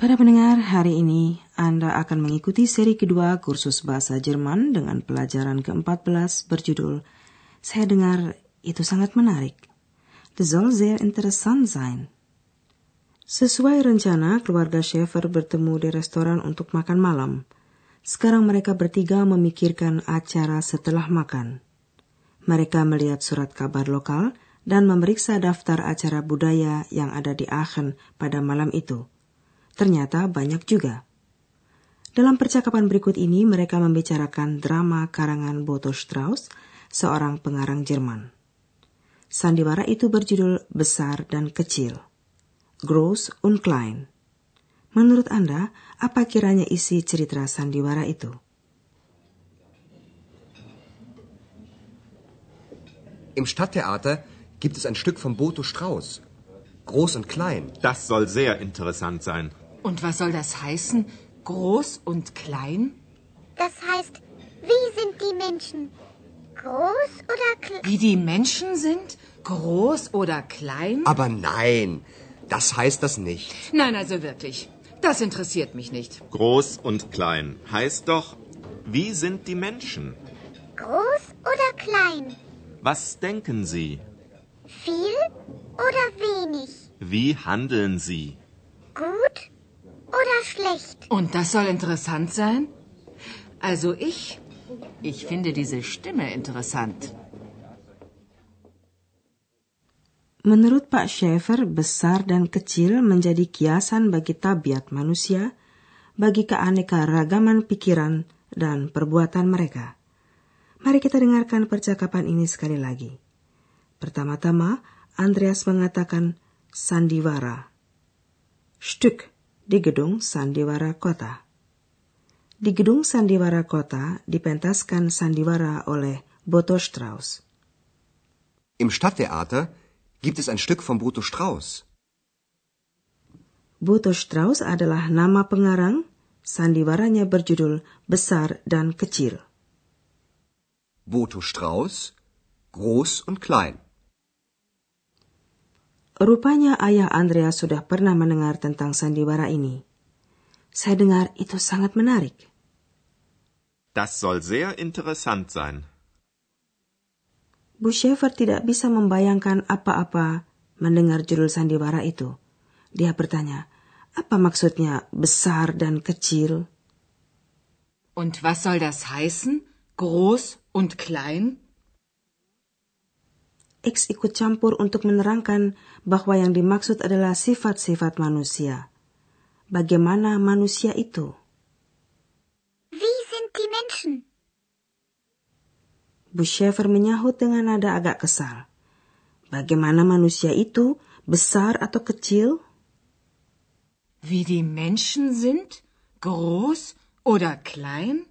Para pendengar, hari ini Anda akan mengikuti seri kedua kursus bahasa Jerman dengan pelajaran ke-14 berjudul Saya dengar itu sangat menarik. Das soll sehr interessant sein. Sesuai rencana, keluarga Schaefer bertemu di restoran untuk makan malam. Sekarang mereka bertiga memikirkan acara setelah makan. Mereka melihat surat kabar lokal dan memeriksa daftar acara budaya yang ada di Aachen pada malam itu. Ternyata banyak juga. Dalam percakapan berikut ini mereka membicarakan drama karangan Boto Strauss, seorang pengarang Jerman. Sandiwara itu berjudul Besar dan Kecil. Gross und Klein. Menurut Anda, apa kiranya isi cerita sandiwara itu? Im Stadttheater gibt es ein Stück von Boto Strauß. Groß und klein. Das soll sehr interessant sein. Und was soll das heißen? Groß und klein? Das heißt, wie sind die Menschen? Groß oder klein? Wie die Menschen sind? Groß oder klein? Aber nein, das heißt das nicht. Nein, also wirklich. Das interessiert mich nicht. Groß und klein heißt doch, wie sind die Menschen? Groß oder klein? Was denken Sie? Viel oder wenig? Wie handeln Sie? Gut oder schlecht? Und das soll interessant sein? Also ich, ich finde diese Stimme interessant. Menurut Pak Schaefer, besar dan kecil menjadi kiasan bagi tabiat manusia, bagi keanekaragaman pikiran dan perbuatan mereka. Mari kita dengarkan percakapan ini sekali lagi. Pertama-tama, Andreas mengatakan sandiwara. Stück di gedung sandiwara kota. Di gedung sandiwara kota dipentaskan sandiwara oleh Boto Strauss. Im Stadttheater gibt es ein Stück von Boto Strauß. Boto Strauss adalah nama pengarang, sandiwaranya berjudul Besar dan Kecil. Boto Strauß, groß und klein. Rupanya ayah Andrea sudah pernah mendengar tentang sandiwara ini. Saya dengar itu sangat menarik. Das soll sehr interessant sein. Bu Schaefer tidak bisa membayangkan apa-apa mendengar judul sandiwara itu. Dia bertanya, apa maksudnya besar dan kecil? Und was soll das heißen? Groß und klein? X ikut campur untuk menerangkan bahwa yang dimaksud adalah sifat-sifat manusia. Bagaimana manusia itu? Wie sind die Menschen? Bu Schaefer menyahut dengan nada agak kesal. Bagaimana manusia itu, besar atau kecil? Wie die Menschen sind? Groß oder klein?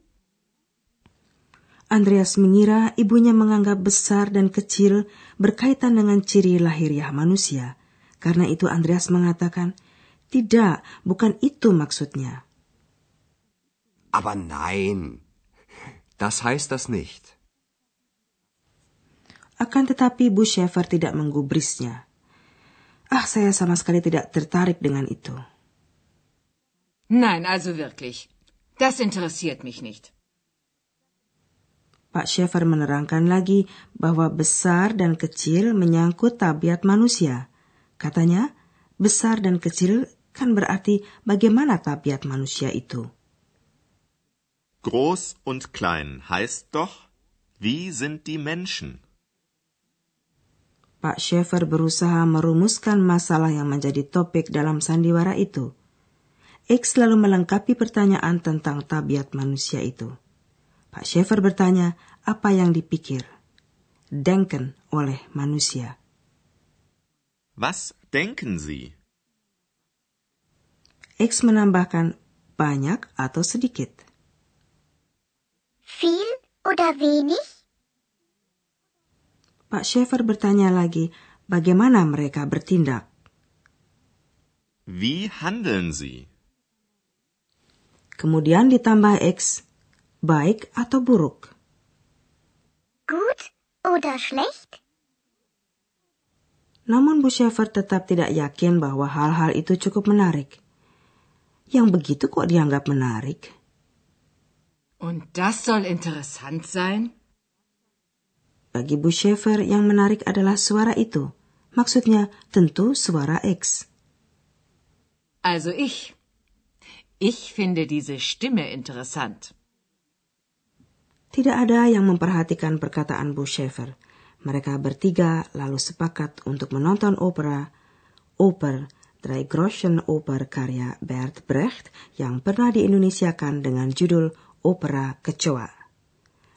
Andreas mengira ibunya menganggap besar dan kecil berkaitan dengan ciri lahiriah manusia. Karena itu Andreas mengatakan, tidak, bukan itu maksudnya. Aber nein, das heißt das nicht. Akan tetapi Bu Schaefer tidak menggubrisnya. Ah, saya sama sekali tidak tertarik dengan itu. Nein, also wirklich. Das interessiert mich nicht. Pak Schaefer menerangkan lagi bahwa besar dan kecil menyangkut tabiat manusia. Katanya, besar dan kecil kan berarti bagaimana tabiat manusia itu. Groß und klein heißt doch, wie sind die Menschen? Pak Schaefer berusaha merumuskan masalah yang menjadi topik dalam sandiwara itu. X lalu melengkapi pertanyaan tentang tabiat manusia itu. Pak Schaefer bertanya apa yang dipikir, denken oleh manusia. Was denken Sie? X menambahkan banyak atau sedikit. Viel oder wenig? Pak Schaefer bertanya lagi, bagaimana mereka bertindak? Wie handeln Sie? Kemudian ditambah X, baik atau buruk. Gut oder schlecht? Namun Bu Schaefer tetap tidak yakin bahwa hal-hal itu cukup menarik. Yang begitu kok dianggap menarik? Und das soll interessant sein? Bagi Bu Schaefer yang menarik adalah suara itu. Maksudnya tentu suara X. Also ich. Ich finde diese Stimme interessant. Tidak ada yang memperhatikan perkataan Bu Schaefer. Mereka bertiga lalu sepakat untuk menonton opera Oper Drei Groschen Oper karya Bert Brecht yang pernah diindonesiakan dengan judul Opera Kecoa.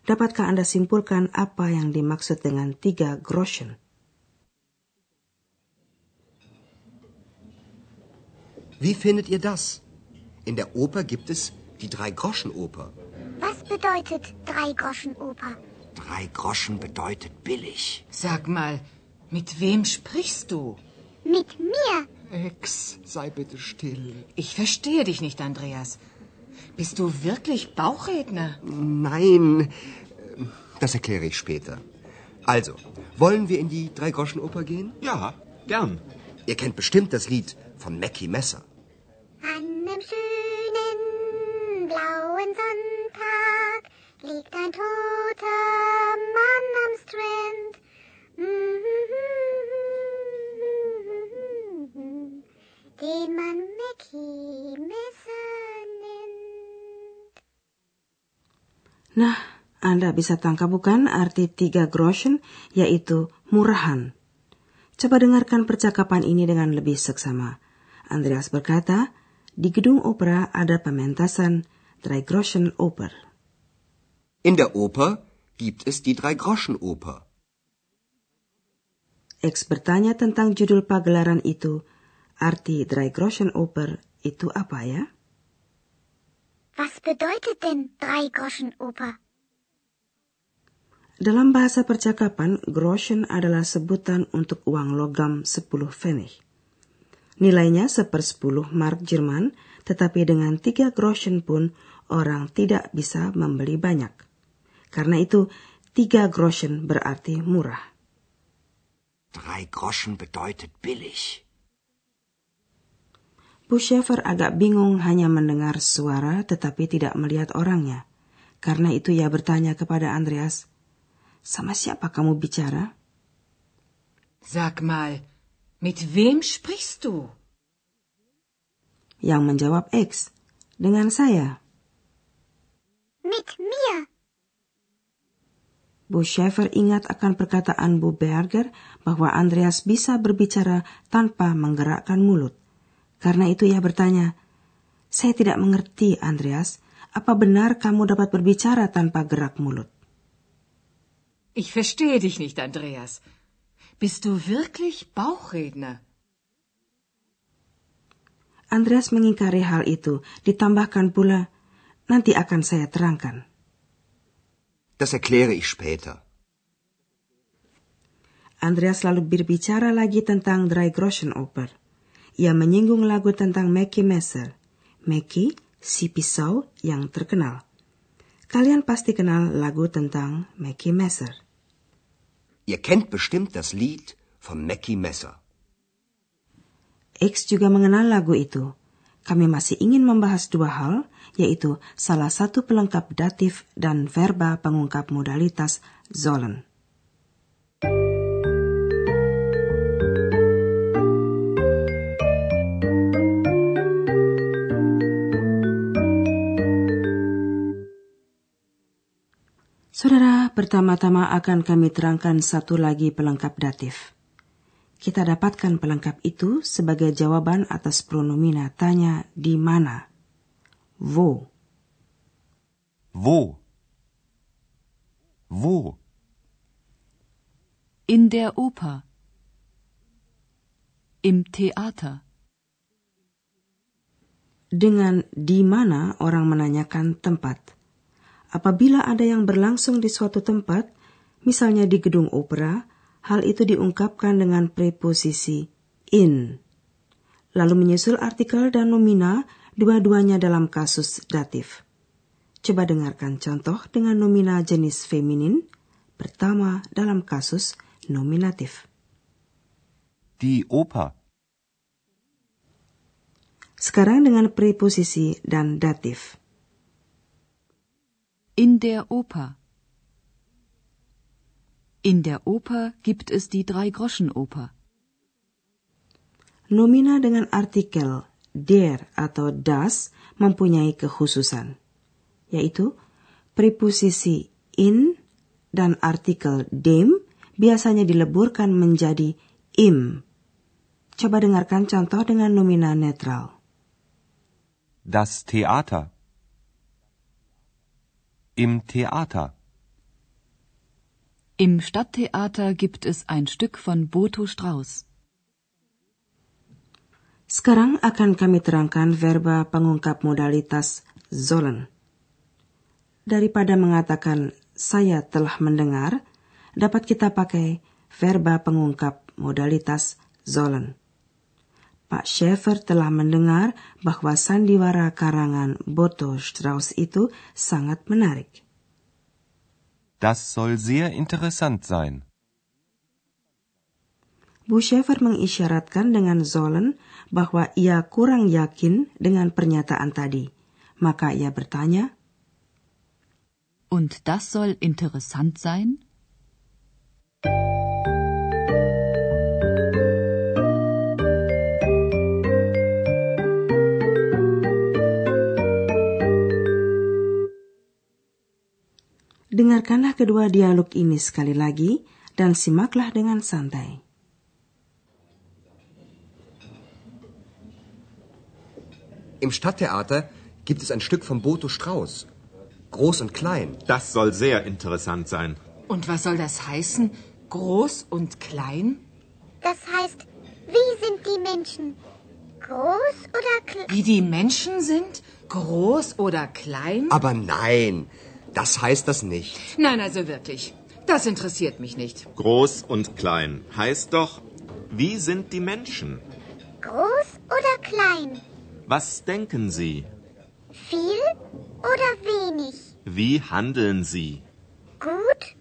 Dapatkah Anda simpulkan apa yang dimaksud dengan tiga Groschen? Wie findet ihr das? In der Oper gibt es die Drei-Groschen-Oper. Bedeutet Drei-Groschen-Oper? Drei Groschen bedeutet billig. Sag mal, mit wem sprichst du? Mit mir. Ex, sei bitte still. Ich verstehe dich nicht, Andreas. Bist du wirklich Bauchredner? Nein, das erkläre ich später. Also, wollen wir in die Drei-Groschen-Oper gehen? Ja, gern. Ihr kennt bestimmt das Lied von Mackie Messer. Strand. Den man Messer nennt. Nah, Anda bisa tangkap bukan arti tiga groschen, yaitu murahan. Coba dengarkan percakapan ini dengan lebih seksama. Andreas berkata, di gedung opera ada pementasan Drei Groschen Oper. In der Oper gibt es die Drei-Groschen-Oper. X bertanya tentang judul pagelaran itu. Arti Drei Groschen Oper itu apa ya? Was bedeutet denn Drei-Groschen-Oper? Dalam bahasa percakapan, Groschen adalah sebutan untuk uang logam 10 Pfennig. Nilainya sepersepuluh mark Jerman, tetapi dengan tiga Groschen pun orang tidak bisa membeli banyak. Karena itu, tiga Groschen berarti murah. Drei Groschen bedeutet billig. Bu Schaefer agak bingung hanya mendengar suara tetapi tidak melihat orangnya. Karena itu ia bertanya kepada Andreas, sama siapa kamu bicara? Sag mal, mit wem sprichst du? Yang menjawab X, dengan saya. Mit mir. Bu Schaefer ingat akan perkataan Bu Berger bahwa Andreas bisa berbicara tanpa menggerakkan mulut. Karena itu ia bertanya, saya tidak mengerti Andreas, apa benar kamu dapat berbicara tanpa gerak mulut? Ich verstehe dich nicht, Andreas. Bist du wirklich Bauchredner? Andreas mengingkari hal itu, ditambahkan pula, nanti akan saya terangkan. Das erkläre ich später. Andreas lalu berbicara lagi tentang Drei Groschen Oper. Ia menyinggung lagu tentang Mackie Messer. Mackie, si pisau yang terkenal. Kalian pasti kenal lagu tentang Mackie Messer. Ihr kennt bestimmt das Lied von Mackie Messer. X juga mengenal lagu itu. Kami masih ingin membahas dua hal, yaitu salah satu pelengkap datif dan verba pengungkap modalitas sollen. Saudara, pertama-tama akan kami terangkan satu lagi pelengkap datif. Kita dapatkan pelengkap itu sebagai jawaban atas pronomina tanya di mana. Wo. Wo? Wo? In der Oper. Im Theater. Dengan di mana orang menanyakan tempat. Apabila ada yang berlangsung di suatu tempat, misalnya di gedung opera, hal itu diungkapkan dengan preposisi in. Lalu menyusul artikel dan nomina, dua-duanya dalam kasus datif. Coba dengarkan contoh dengan nomina jenis feminin, pertama dalam kasus nominatif. Die Oper. Sekarang dengan preposisi dan datif. In der Oper. In der Oper gibt es die Drei-Groschen-Oper. Nomina dengan artikel der atau das mempunyai kekhususan, yaitu preposisi in dan artikel dem biasanya dileburkan menjadi im. Coba dengarkan contoh dengan nomina netral. Das Theater. Im Theater. Im Stadttheater gibt es ein Stück von Boto Strauß. Sekarang akan kami terangkan verba pengungkap modalitas sollen. Daripada mengatakan saya telah mendengar, dapat kita pakai verba pengungkap modalitas sollen. Pak Schaeffer telah mendengar bahwa sandiwara karangan Boto Strauss itu sangat menarik. Das soll sehr interessant sein. Bu Schaeffer mengisyaratkan dengan sollen bahwa ia kurang yakin dengan pernyataan tadi. Maka ia bertanya, Und das soll interessant sein? Dengarkanlah kedua dialog ini sekali lagi dan simaklah dengan santai. Im Stadttheater gibt es ein Stück von Boto Strauß. Groß und klein. Das soll sehr interessant sein. Und was soll das heißen? Groß und klein? Das heißt, wie sind die Menschen? Groß oder klein? Wie die Menschen sind? Groß oder klein? Aber nein, das heißt das nicht. Nein, also wirklich. Das interessiert mich nicht. Groß und klein heißt doch, wie sind die Menschen? Groß oder klein? Was denken Sie? Viel oder wenig? Wie handeln Sie? Gut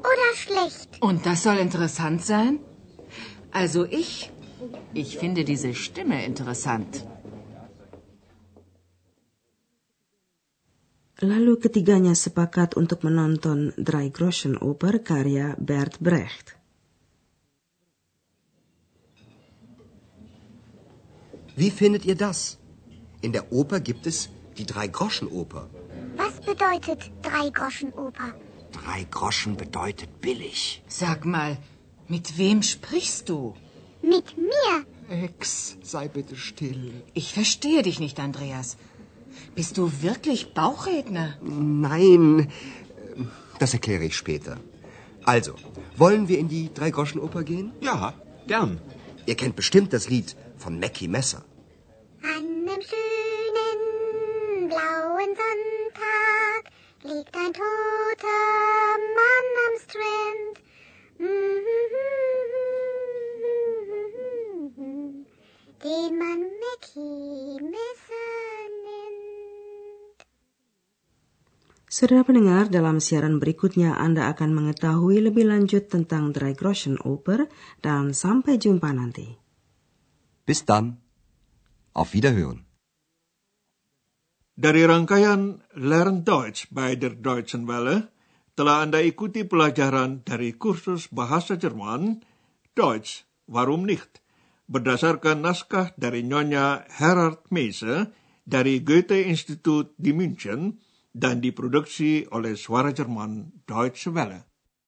oder schlecht? Und das soll interessant sein? Also ich, ich finde diese Stimme interessant. Lalu ketiganya sepakat untuk menonton Drei Groschen Oper karya Bert Brecht. Wie findet ihr das? In der Oper gibt es die Drei-Groschen-Oper. Was bedeutet Drei-Groschen-Oper? Drei Groschen bedeutet billig. Sag mal, mit wem sprichst du? Mit mir? Ex, sei bitte still. Ich verstehe dich nicht, Andreas. Bist du wirklich Bauchredner? Nein, das erkläre ich später. Also, wollen wir in die Drei-Groschen-Oper gehen? Ja, gern. Ihr kennt bestimmt das Lied von Mackie Messer. An einem schönen blauen Sonntag liegt ein toter Mann am Strand. Den man Mackie Messer Saudara pendengar, dalam siaran berikutnya Anda akan mengetahui lebih lanjut tentang Drei Groschen Oper dan sampai jumpa nanti. Bis dann. Auf Wiederhören. Dari rangkaian Learn Deutsch bei der Deutschen Welle, telah Anda ikuti pelajaran dari kursus bahasa Jerman, Deutsch, warum nicht, berdasarkan naskah dari Nyonya Herard Meise dari Goethe Institut di München dan diproduksi oleh Suara Jerman Deutsche Welle.